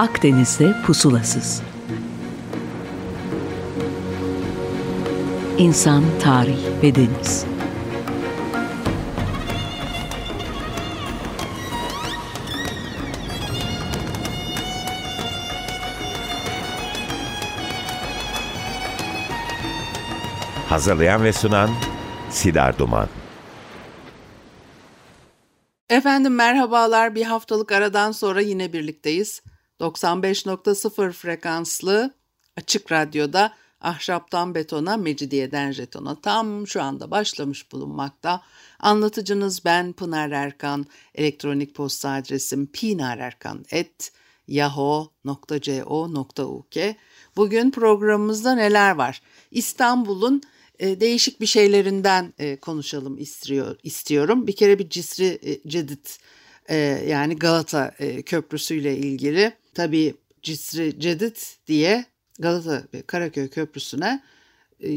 Akdeniz'de pusulasız. İnsan, tarih ve deniz. Hazırlayan ve sunan Sidar Duman. Efendim merhabalar. Bir haftalık aradan sonra yine birlikteyiz. 95.0 frekanslı açık radyoda ahşaptan betona, mecidiyeden jetona tam şu anda başlamış bulunmakta. Anlatıcınız ben Pınar Erkan. Elektronik posta adresim pinarerkan.yahoo.co.uk Bugün programımızda neler var? İstanbul'un e, değişik bir şeylerinden e, konuşalım istiyor istiyorum. Bir kere bir Cisri e, Cedid e, yani Galata e, Köprüsü ile ilgili. Tabii Cisri Cedid diye Galata Karaköy Köprüsü'ne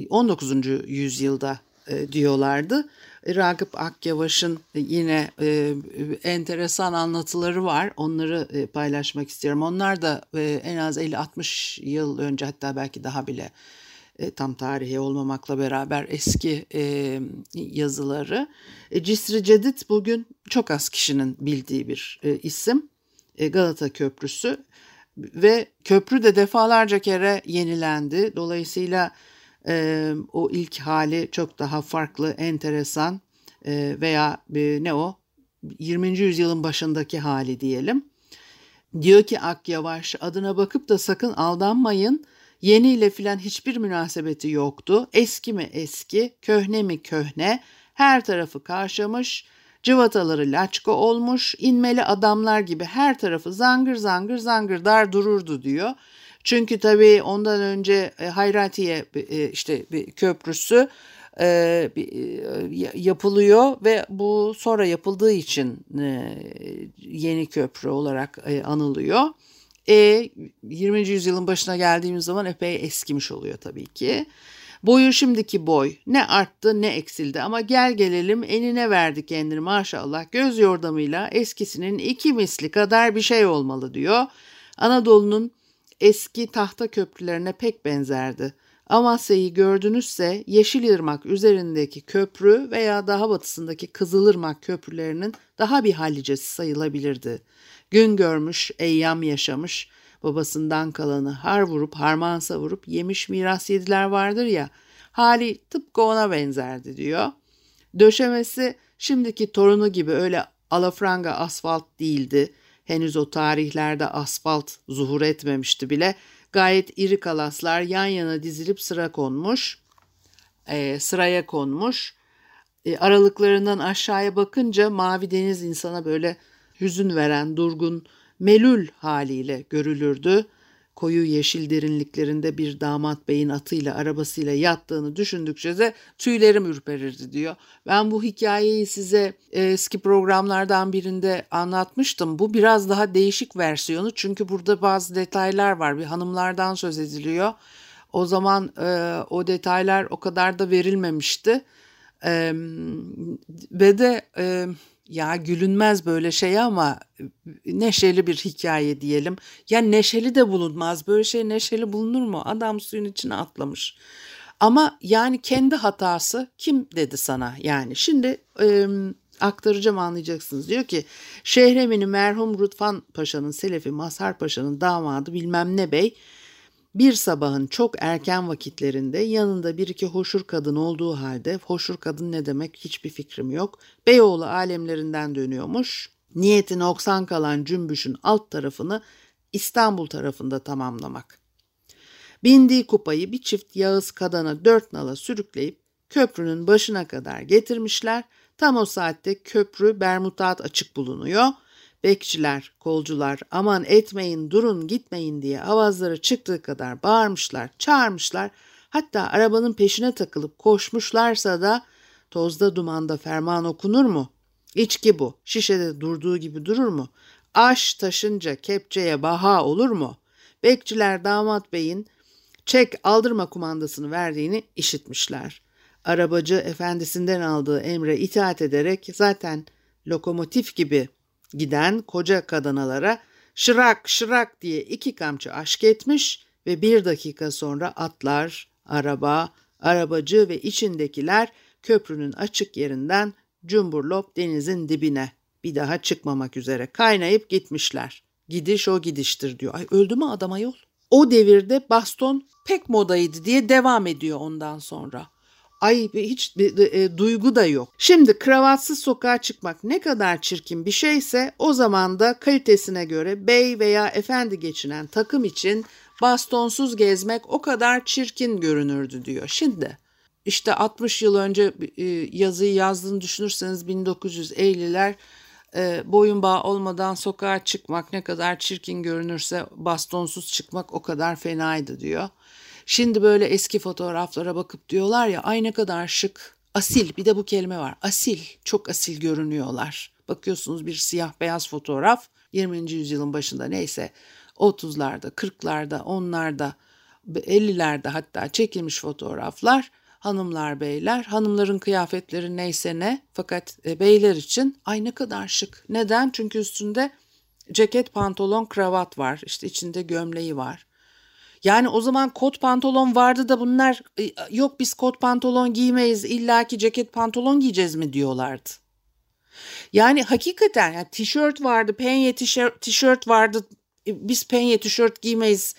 19. E, yüzyılda e, diyorlardı. Ragıp Akyavaş'ın yine enteresan anlatıları var. Onları paylaşmak istiyorum. Onlar da en az 50-60 yıl önce hatta belki daha bile e, tam tarihi olmamakla beraber eski e, yazıları. E, Cisri Cedid bugün çok az kişinin bildiği bir e, isim. E, Galata Köprüsü ve köprü de defalarca kere yenilendi. Dolayısıyla e, o ilk hali çok daha farklı, enteresan e, veya e, ne o 20. yüzyılın başındaki hali diyelim. Diyor ki Akyavaş adına bakıp da sakın aldanmayın. Yeni ile filan hiçbir münasebeti yoktu. Eski mi eski, köhne mi köhne, her tarafı karşılamış, cıvataları laçka olmuş, inmeli adamlar gibi her tarafı zangır zangır zangır dar dururdu diyor. Çünkü tabii ondan önce e, Hayratiye e, işte bir köprüsü e, e, yapılıyor ve bu sonra yapıldığı için e, yeni köprü olarak e, anılıyor. E, 20. yüzyılın başına geldiğimiz zaman epey eskimiş oluyor tabii ki. Boyu şimdiki boy ne arttı ne eksildi ama gel gelelim enine verdi kendini maşallah göz yordamıyla eskisinin iki misli kadar bir şey olmalı diyor. Anadolu'nun eski tahta köprülerine pek benzerdi. Amasya'yı gördünüzse Yeşilırmak üzerindeki köprü veya daha batısındaki Kızılırmak köprülerinin daha bir hallicesi sayılabilirdi. Gün görmüş, eyyam yaşamış, babasından kalanı har vurup harman savurup yemiş miras yediler vardır ya, hali tıpkı ona benzerdi diyor. Döşemesi şimdiki torunu gibi öyle alafranga asfalt değildi. Henüz o tarihlerde asfalt zuhur etmemişti bile. Gayet iri kalaslar yan yana dizilip sıra konmuş, e, sıraya konmuş. E, aralıklarından aşağıya bakınca mavi deniz insana böyle hüzün veren, durgun, melül haliyle görülürdü. Koyu yeşil derinliklerinde bir damat beyin atıyla arabasıyla yattığını düşündükçe de tüylerim ürperirdi diyor. Ben bu hikayeyi size eski programlardan birinde anlatmıştım. Bu biraz daha değişik versiyonu çünkü burada bazı detaylar var. Bir hanımlardan söz ediliyor. O zaman e, o detaylar o kadar da verilmemişti. E, ve de... E, ya gülünmez böyle şey ama neşeli bir hikaye diyelim. Ya neşeli de bulunmaz. Böyle şey neşeli bulunur mu? Adam suyun içine atlamış. Ama yani kendi hatası kim dedi sana yani. Şimdi e, aktaracağım anlayacaksınız. Diyor ki Şehremini merhum Rıdvan Paşa'nın Selefi Mazhar Paşa'nın damadı bilmem ne bey bir sabahın çok erken vakitlerinde yanında bir iki hoşur kadın olduğu halde, hoşur kadın ne demek hiçbir fikrim yok, Beyoğlu alemlerinden dönüyormuş. Niyeti noksan kalan cümbüşün alt tarafını İstanbul tarafında tamamlamak. Bindiği kupayı bir çift Yağız kadana dört nala sürükleyip köprünün başına kadar getirmişler. Tam o saatte köprü bermutat açık bulunuyor. Bekçiler, kolcular aman etmeyin durun gitmeyin diye avazları çıktığı kadar bağırmışlar, çağırmışlar. Hatta arabanın peşine takılıp koşmuşlarsa da tozda dumanda ferman okunur mu? İçki bu, şişede durduğu gibi durur mu? Aş taşınca kepçeye baha olur mu? Bekçiler damat beyin çek aldırma kumandasını verdiğini işitmişler. Arabacı efendisinden aldığı emre itaat ederek zaten lokomotif gibi giden koca kadanalara şırak şırak diye iki kamçı aşk etmiş ve bir dakika sonra atlar, araba, arabacı ve içindekiler köprünün açık yerinden cumburlop denizin dibine bir daha çıkmamak üzere kaynayıp gitmişler. Gidiş o gidiştir diyor. Ay öldü mü adama yol? O devirde baston pek modaydı diye devam ediyor ondan sonra. Ay hiç e, duygu da yok. Şimdi kravatsız sokağa çıkmak ne kadar çirkin bir şeyse o zaman da kalitesine göre bey veya efendi geçinen takım için bastonsuz gezmek o kadar çirkin görünürdü diyor. Şimdi işte 60 yıl önce e, yazıyı yazdığını düşünürseniz 1950'ler e, boyun bağı olmadan sokağa çıkmak ne kadar çirkin görünürse bastonsuz çıkmak o kadar fenaydı diyor. Şimdi böyle eski fotoğraflara bakıp diyorlar ya ay ne kadar şık, asil bir de bu kelime var. Asil, çok asil görünüyorlar. Bakıyorsunuz bir siyah beyaz fotoğraf 20. yüzyılın başında neyse 30'larda, 40'larda, 10'larda, 50'lerde hatta çekilmiş fotoğraflar hanımlar beyler hanımların kıyafetleri neyse ne fakat e, beyler için ay ne kadar şık. Neden? Çünkü üstünde ceket pantolon kravat var işte içinde gömleği var. Yani o zaman kot pantolon vardı da bunlar yok biz kot pantolon giymeyiz illaki ceket pantolon giyeceğiz mi diyorlardı. Yani hakikaten yani tişört vardı, penye tişört, tişört vardı. E, biz penye tişört giymeyiz.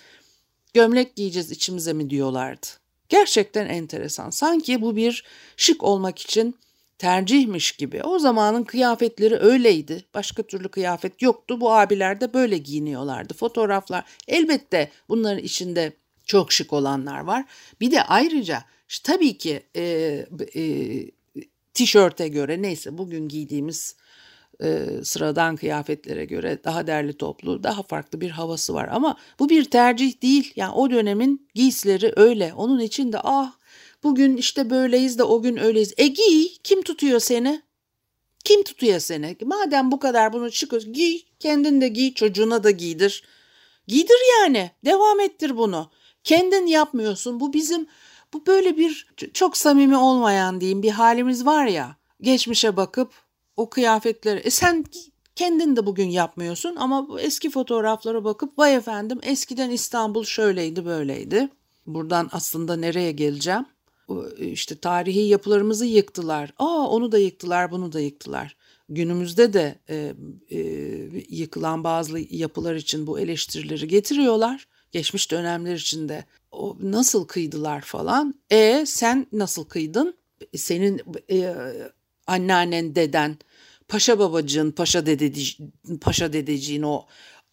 Gömlek giyeceğiz içimize mi diyorlardı. Gerçekten enteresan. Sanki bu bir şık olmak için tercihmiş gibi. O zamanın kıyafetleri öyleydi. Başka türlü kıyafet yoktu. Bu abiler de böyle giyiniyorlardı. Fotoğraflar elbette bunların içinde çok şık olanlar var. Bir de ayrıca tabii ki e, e, tişörte göre neyse bugün giydiğimiz e, sıradan kıyafetlere göre daha derli toplu, daha farklı bir havası var. Ama bu bir tercih değil. Yani o dönemin giysileri öyle. Onun için de ah bugün işte böyleyiz de o gün öyleyiz. E giy, kim tutuyor seni? Kim tutuyor seni? Madem bu kadar bunu çıkıyorsun giy, kendin de giy, çocuğuna da giydir. Giydir yani, devam ettir bunu. Kendin yapmıyorsun. Bu bizim, bu böyle bir çok samimi olmayan diyeyim bir halimiz var ya. Geçmişe bakıp o kıyafetleri. E sen kendin de bugün yapmıyorsun ama eski fotoğraflara bakıp vay efendim eskiden İstanbul şöyleydi böyleydi. Buradan aslında nereye geleceğim? İşte tarihi yapılarımızı yıktılar. Aa onu da yıktılar, bunu da yıktılar. Günümüzde de e, e, yıkılan bazı yapılar için bu eleştirileri getiriyorlar. Geçmiş dönemler içinde o nasıl kıydılar falan. E sen nasıl kıydın? Senin e, anneannen, deden, paşa babacığın, paşa, dedeci, paşa dedeciğin o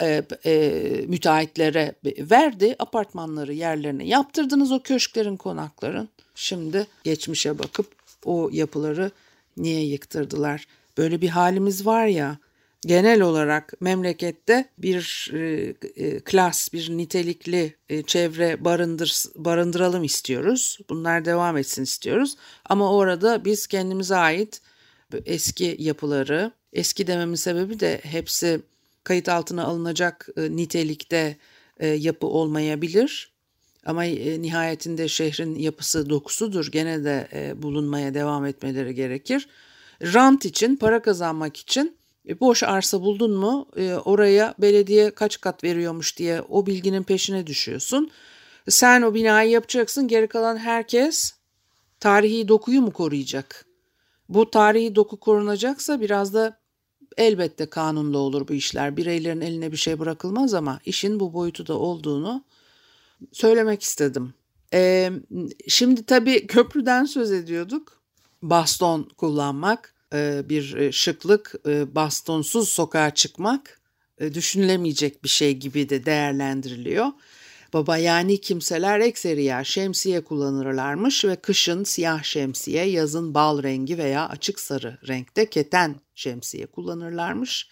e, e, müteahhitlere verdi. Apartmanları yerlerine yaptırdınız o köşklerin, konakların. Şimdi geçmişe bakıp o yapıları niye yıktırdılar? Böyle bir halimiz var ya genel olarak memlekette bir e, e, klas, bir nitelikli e, çevre barındır, barındıralım istiyoruz. Bunlar devam etsin istiyoruz. Ama orada biz kendimize ait eski yapıları, eski dememin sebebi de hepsi kayıt altına alınacak e, nitelikte e, yapı olmayabilir. Ama e, nihayetinde şehrin yapısı dokusudur. Gene de e, bulunmaya devam etmeleri gerekir. Rant için, para kazanmak için e, boş arsa buldun mu oraya belediye kaç kat veriyormuş diye o bilginin peşine düşüyorsun. Sen o binayı yapacaksın geri kalan herkes tarihi dokuyu mu koruyacak? Bu tarihi doku korunacaksa biraz da elbette kanunlu olur bu işler. Bireylerin eline bir şey bırakılmaz ama işin bu boyutu da olduğunu söylemek istedim. Ee, şimdi tabii köprüden söz ediyorduk. Baston kullanmak bir şıklık, bastonsuz sokağa çıkmak düşünülemeyecek bir şey gibi de değerlendiriliyor. Baba yani kimseler ekseriya şemsiye kullanırlarmış ve kışın siyah şemsiye, yazın bal rengi veya açık sarı renkte keten şemsiye kullanırlarmış.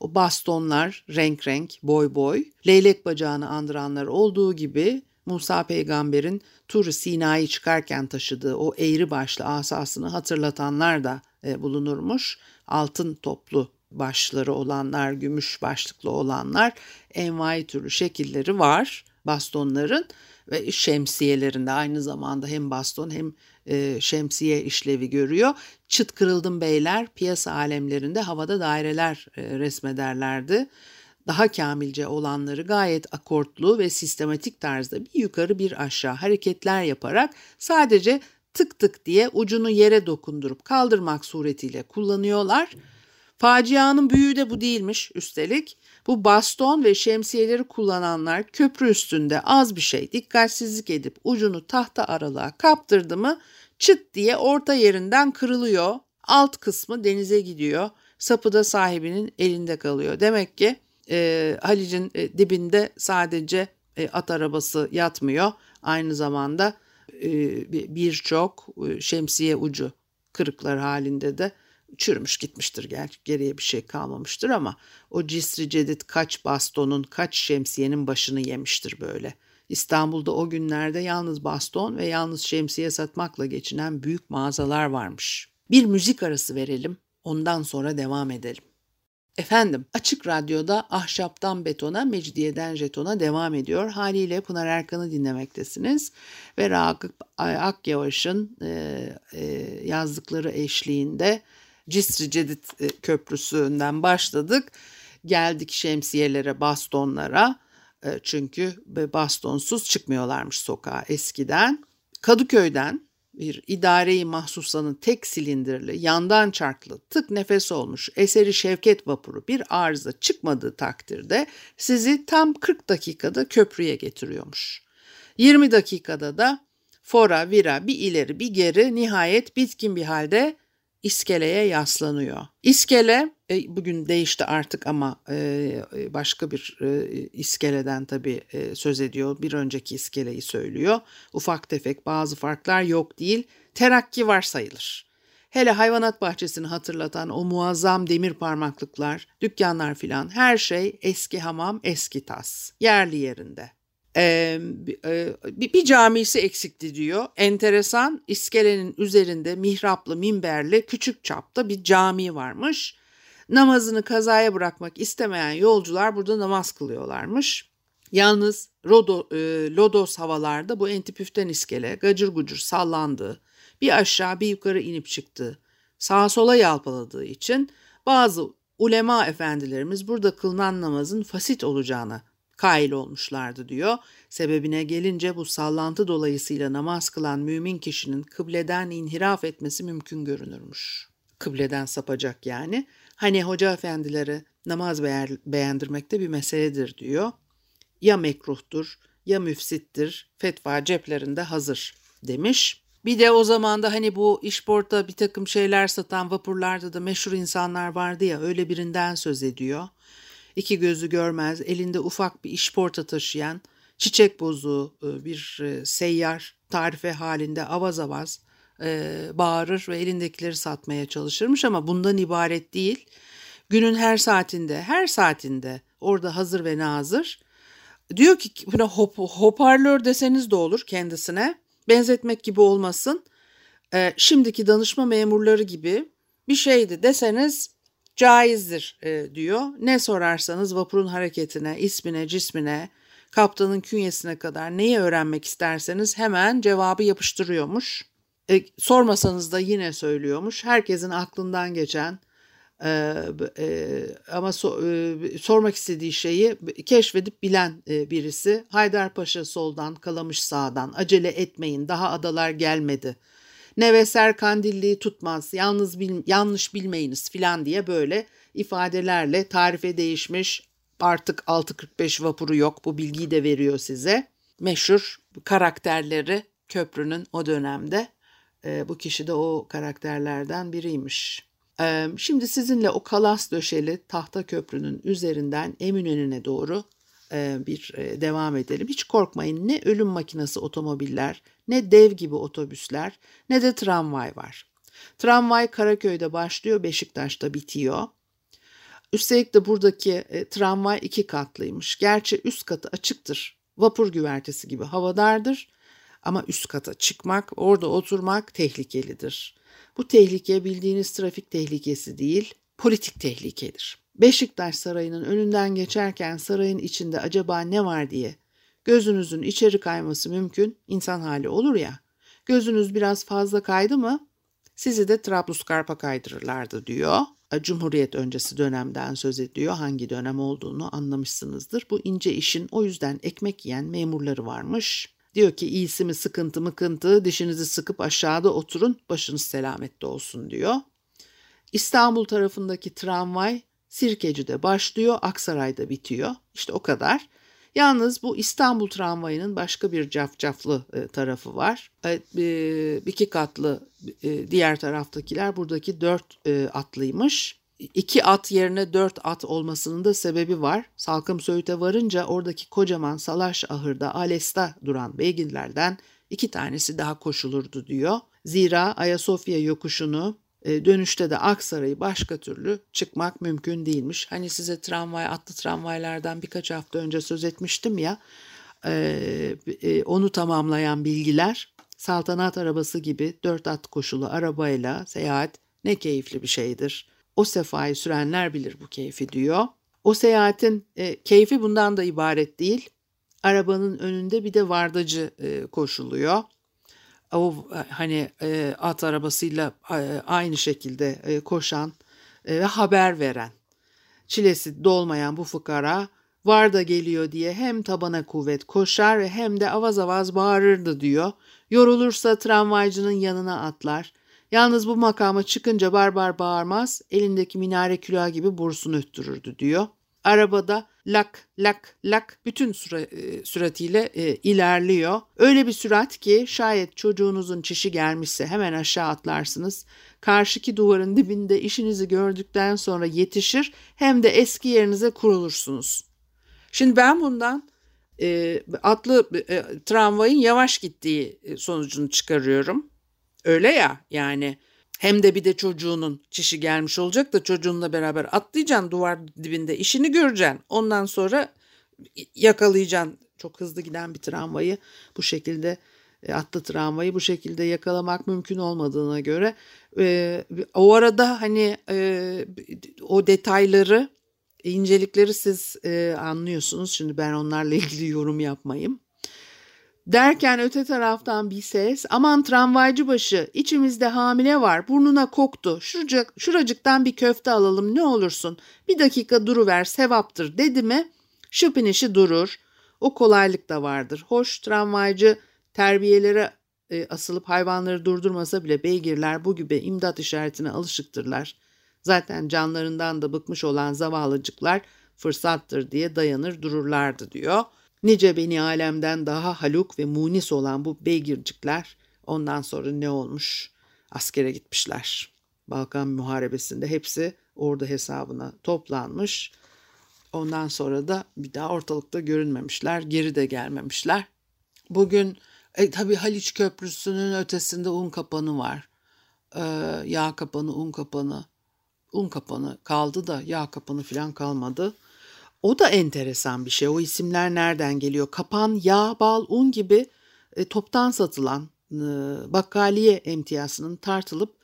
O bastonlar renk renk, boy boy, leylek bacağını andıranlar olduğu gibi Musa peygamberin Tur Sina'yı çıkarken taşıdığı o eğri başlı asasını hatırlatanlar da e, bulunurmuş. Altın toplu başları olanlar, gümüş başlıklı olanlar envai türlü şekilleri var bastonların ve şemsiyelerinde aynı zamanda hem baston hem e, şemsiye işlevi görüyor. Çıt kırıldım beyler piyasa alemlerinde havada daireler e, resmederlerdi. daha kamilce olanları gayet akortlu ve sistematik tarzda bir yukarı bir aşağı hareketler yaparak sadece tık tık diye ucunu yere dokundurup kaldırmak suretiyle kullanıyorlar. Facianın büyüğü de bu değilmiş üstelik. Bu baston ve şemsiyeleri kullananlar köprü üstünde az bir şey dikkatsizlik edip ucunu tahta aralığa kaptırdı mı çıt diye orta yerinden kırılıyor. Alt kısmı denize gidiyor. Sapı da sahibinin elinde kalıyor. Demek ki e, Halic'in e, dibinde sadece e, at arabası yatmıyor. Aynı zamanda e, birçok e, şemsiye ucu kırıklar halinde de çürümüş gitmiştir. Gerçi geriye bir şey kalmamıştır ama o cisri cedid kaç bastonun kaç şemsiyenin başını yemiştir böyle. İstanbul'da o günlerde yalnız baston ve yalnız şemsiye satmakla geçinen büyük mağazalar varmış. Bir müzik arası verelim, ondan sonra devam edelim. Efendim, Açık Radyo'da Ahşaptan Betona, Mecidiyeden Jeton'a devam ediyor. Haliyle Pınar Erkan'ı dinlemektesiniz. Ve Ragıp Akyavaş'ın e, e, yazdıkları eşliğinde Cisri Cedid e, Köprüsü'nden başladık. Geldik şemsiyelere, bastonlara. E, çünkü bastonsuz çıkmıyorlarmış sokağa eskiden. Kadıköy'den bir idareyi mahsusanın tek silindirli, yandan çarklı, tık nefes olmuş eseri Şevket vapuru bir arıza çıkmadığı takdirde sizi tam 40 dakikada köprüye getiriyormuş. 20 dakikada da fora vira bir ileri bir geri nihayet bitkin bir halde iskeleye yaslanıyor. İskele e, bugün değişti artık ama e, e, başka bir e, iskeleden tabii e, söz ediyor. Bir önceki iskeleyi söylüyor. Ufak tefek bazı farklar yok değil. Terakki var sayılır. Hele hayvanat bahçesini hatırlatan o muazzam demir parmaklıklar, dükkanlar filan her şey eski hamam, eski tas. Yerli yerinde. Ee, bir, bir camisi eksikti diyor. Enteresan iskelenin üzerinde mihraplı minberli küçük çapta bir cami varmış. Namazını kazaya bırakmak istemeyen yolcular burada namaz kılıyorlarmış. Yalnız Rodo, e, Lodos havalarda bu entipüften iskele gacır gucur sallandı. Bir aşağı bir yukarı inip çıktı. Sağa sola yalpaladığı için bazı ulema efendilerimiz burada kılınan namazın fasit olacağını kail olmuşlardı diyor. Sebebine gelince bu sallantı dolayısıyla namaz kılan mümin kişinin kıbleden inhiraf etmesi mümkün görünürmüş. Kıbleden sapacak yani. Hani hoca efendileri namaz beğendirmekte bir meseledir diyor. Ya mekruhtur ya müfsittir fetva ceplerinde hazır demiş. Bir de o zaman da hani bu işporta bir takım şeyler satan vapurlarda da meşhur insanlar vardı ya öyle birinden söz ediyor iki gözü görmez, elinde ufak bir işporta taşıyan, çiçek bozu e, bir e, seyyar tarife halinde avaz avaz e, bağırır ve elindekileri satmaya çalışırmış ama bundan ibaret değil. Günün her saatinde, her saatinde orada hazır ve nazır. Diyor ki buna hop, hoparlör deseniz de olur kendisine. Benzetmek gibi olmasın. E, şimdiki danışma memurları gibi bir şeydi deseniz caizdir e, diyor. Ne sorarsanız vapurun hareketine, ismine, cismine, kaptanın künyesine kadar neyi öğrenmek isterseniz hemen cevabı yapıştırıyormuş. E, sormasanız da yine söylüyormuş. Herkesin aklından geçen e, e, ama so, e, sormak istediği şeyi keşfedip bilen e, birisi. Haydarpaşa soldan, Kalamış sağdan. Acele etmeyin, daha adalar gelmedi neveser kandilliği tutmaz, yalnız bil, yanlış bilmeyiniz filan diye böyle ifadelerle tarife değişmiş artık 6.45 vapuru yok bu bilgiyi de veriyor size. Meşhur karakterleri köprünün o dönemde e, bu kişi de o karakterlerden biriymiş. E, şimdi sizinle o kalas döşeli tahta köprünün üzerinden Eminönü'ne doğru bir devam edelim. Hiç korkmayın ne ölüm makinesi otomobiller, ne dev gibi otobüsler, ne de tramvay var. Tramvay Karaköy'de başlıyor, Beşiktaş'ta bitiyor. Üstelik de buradaki e, tramvay iki katlıymış. Gerçi üst katı açıktır. Vapur güvertesi gibi havadardır. Ama üst kata çıkmak, orada oturmak tehlikelidir. Bu tehlike bildiğiniz trafik tehlikesi değil, politik tehlikedir. Beşiktaş Sarayı'nın önünden geçerken sarayın içinde acaba ne var diye gözünüzün içeri kayması mümkün, insan hali olur ya. Gözünüz biraz fazla kaydı mı sizi de Trablusgarp'a kaydırırlardı diyor. Cumhuriyet öncesi dönemden söz ediyor. Hangi dönem olduğunu anlamışsınızdır. Bu ince işin o yüzden ekmek yiyen memurları varmış. Diyor ki iyisi mi sıkıntı mı kıntı dişinizi sıkıp aşağıda oturun başınız selamette olsun diyor. İstanbul tarafındaki tramvay Sirkeci'de başlıyor, Aksaray'da bitiyor. İşte o kadar. Yalnız bu İstanbul tramvayının başka bir cafcaflı e, tarafı var. E, e, iki katlı e, diğer taraftakiler buradaki dört e, atlıymış. İki at yerine dört at olmasının da sebebi var. Salkım Söğüt'e varınca oradaki kocaman salaş ahırda Ales'ta duran beygirlerden iki tanesi daha koşulurdu diyor. Zira Ayasofya yokuşunu e, dönüşte de Aksaray'ı başka türlü çıkmak mümkün değilmiş. Hani size tramvay, atlı tramvaylardan birkaç hafta önce söz etmiştim ya. E, e, onu tamamlayan bilgiler saltanat arabası gibi dört at koşulu arabayla seyahat ne keyifli bir şeydir. O sefayı sürenler bilir bu keyfi diyor. O seyahatin keyfi bundan da ibaret değil. Arabanın önünde bir de vardacı koşuluyor o hani e, at arabasıyla e, aynı şekilde e, koşan e, ve haber veren çilesi dolmayan bu fukara var da geliyor diye hem tabana kuvvet koşar ve hem de avaz avaz bağırırdı diyor. Yorulursa tramvaycının yanına atlar. Yalnız bu makama çıkınca barbar bağırmaz, elindeki minare külahı gibi bursunu öttürürdü diyor. Arabada lak lak lak bütün süre, e, süratiyle e, ilerliyor. Öyle bir sürat ki şayet çocuğunuzun çişi gelmişse hemen aşağı atlarsınız. Karşıki duvarın dibinde işinizi gördükten sonra yetişir hem de eski yerinize kurulursunuz. Şimdi ben bundan e, atlı e, tramvayın yavaş gittiği e, sonucunu çıkarıyorum. Öyle ya yani hem de bir de çocuğunun çişi gelmiş olacak da çocuğunla beraber atlayacaksın duvar dibinde işini göreceksin. Ondan sonra yakalayacaksın çok hızlı giden bir tramvayı bu şekilde e, atlı tramvayı bu şekilde yakalamak mümkün olmadığına göre e, o arada hani e, o detayları incelikleri siz anlıyorsunuz. Şimdi ben onlarla ilgili yorum yapmayayım. Derken öte taraftan bir ses aman tramvaycı başı içimizde hamile var burnuna koktu şuracık, şuracıktan bir köfte alalım ne olursun bir dakika duruver sevaptır dedi mi şıpın işi durur o kolaylık da vardır. Hoş tramvaycı terbiyelere e, asılıp hayvanları durdurmasa bile beygirler bu gibi imdat işaretine alışıktırlar. Zaten canlarından da bıkmış olan zavallıcıklar fırsattır diye dayanır dururlardı diyor.'' Nice beni alemden daha haluk ve munis olan bu beygircikler ondan sonra ne olmuş? Askere gitmişler. Balkan Muharebesi'nde hepsi orada hesabına toplanmış. Ondan sonra da bir daha ortalıkta görünmemişler, geri de gelmemişler. Bugün e, tabii Haliç Köprüsü'nün ötesinde un kapanı var. E, yağ kapanı, un kapanı. Un kapanı kaldı da yağ kapanı falan kalmadı. O da enteresan bir şey. O isimler nereden geliyor? Kapan, yağ, bal, un gibi e, toptan satılan e, bakkaliye emtiyasının tartılıp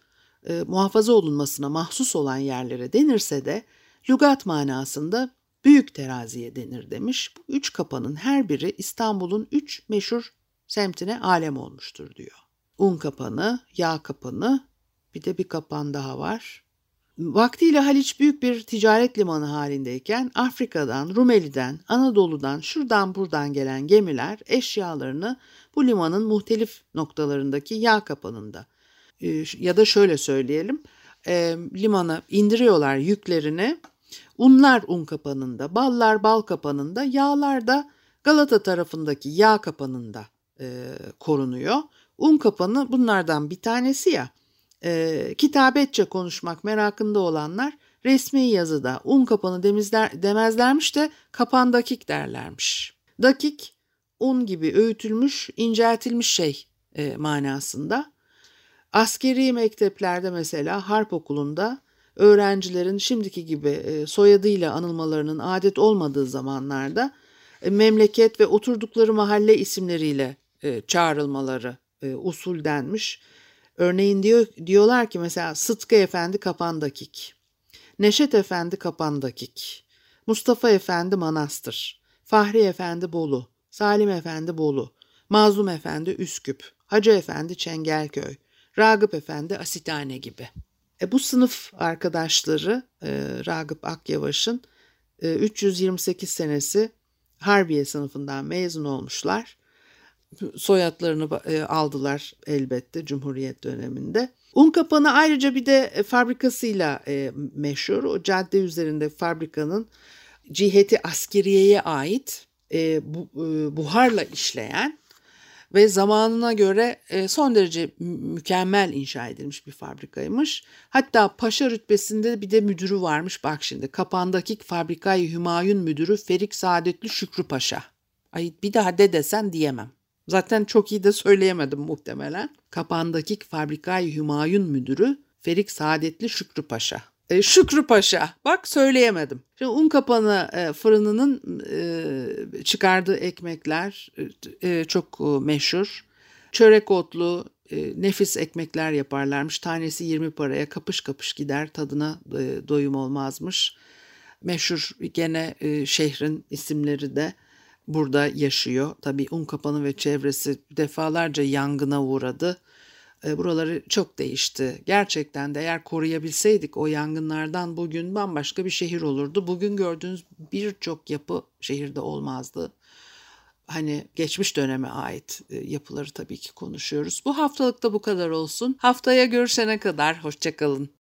e, muhafaza olunmasına mahsus olan yerlere denirse de lügat manasında büyük teraziye denir demiş. Bu üç kapanın her biri İstanbul'un üç meşhur semtine alem olmuştur diyor. Un kapanı, yağ kapanı, bir de bir kapan daha var. Vaktiyle Haliç büyük bir ticaret limanı halindeyken Afrika'dan, Rumeli'den, Anadolu'dan, şuradan buradan gelen gemiler eşyalarını bu limanın muhtelif noktalarındaki yağ kapanında e, ya da şöyle söyleyelim e, limana indiriyorlar yüklerini. Unlar un kapanında, ballar bal kapanında, yağlar da Galata tarafındaki yağ kapanında e, korunuyor. Un kapanı bunlardan bir tanesi ya e, kitabetçe konuşmak merakında olanlar resmi yazıda un kapanı demizler, demezlermiş de kapan dakik derlermiş. Dakik un gibi öğütülmüş, inceltilmiş şey e, manasında. Askeri mekteplerde mesela harp okulunda öğrencilerin şimdiki gibi e, soyadıyla anılmalarının adet olmadığı zamanlarda e, memleket ve oturdukları mahalle isimleriyle e, çağrılmaları e, usul denmiş. Örneğin diyor, diyorlar ki mesela Sıtkı Efendi Kapandakik, Neşet Efendi Kapandakik, Mustafa Efendi Manastır, Fahri Efendi Bolu, Salim Efendi Bolu, Mazlum Efendi Üsküp, Hacı Efendi Çengelköy, Ragıp Efendi Asitane gibi. E, bu sınıf arkadaşları e, Ragıp Akyavaş'ın e, 328 senesi Harbiye sınıfından mezun olmuşlar. Soyadlarını e, aldılar elbette Cumhuriyet döneminde. Unkapanı ayrıca bir de e, fabrikasıyla e, meşhur. O cadde üzerinde fabrikanın ciheti askeriyeye ait bu, buharla işleyen ve zamanına göre son derece mükemmel inşa edilmiş bir fabrikaymış. Hatta paşa rütbesinde bir de müdürü varmış. Bak şimdi kapandaki fabrikayı Hümayun müdürü Ferik Saadetli Şükrü Paşa. Ay bir daha de desen diyemem. Zaten çok iyi de söyleyemedim muhtemelen. Kapandaki fabrikayı Hümayun müdürü Ferik Saadetli Şükrü Paşa. E, Şükrü Paşa. Bak söyleyemedim. Şimdi un kapanı e, fırınının e, çıkardığı ekmekler e, çok e, meşhur. Çörek otlu e, nefis ekmekler yaparlarmış. Tanesi 20 paraya kapış kapış gider. Tadına e, doyum olmazmış. Meşhur gene e, şehrin isimleri de burada yaşıyor. Tabii un kapanı ve çevresi defalarca yangına uğradı. E, buraları çok değişti. Gerçekten de eğer koruyabilseydik o yangınlardan bugün bambaşka bir şehir olurdu. Bugün gördüğünüz birçok yapı şehirde olmazdı. Hani geçmiş döneme ait e, yapıları tabii ki konuşuyoruz. Bu haftalıkta bu kadar olsun. Haftaya görüşene kadar hoşçakalın.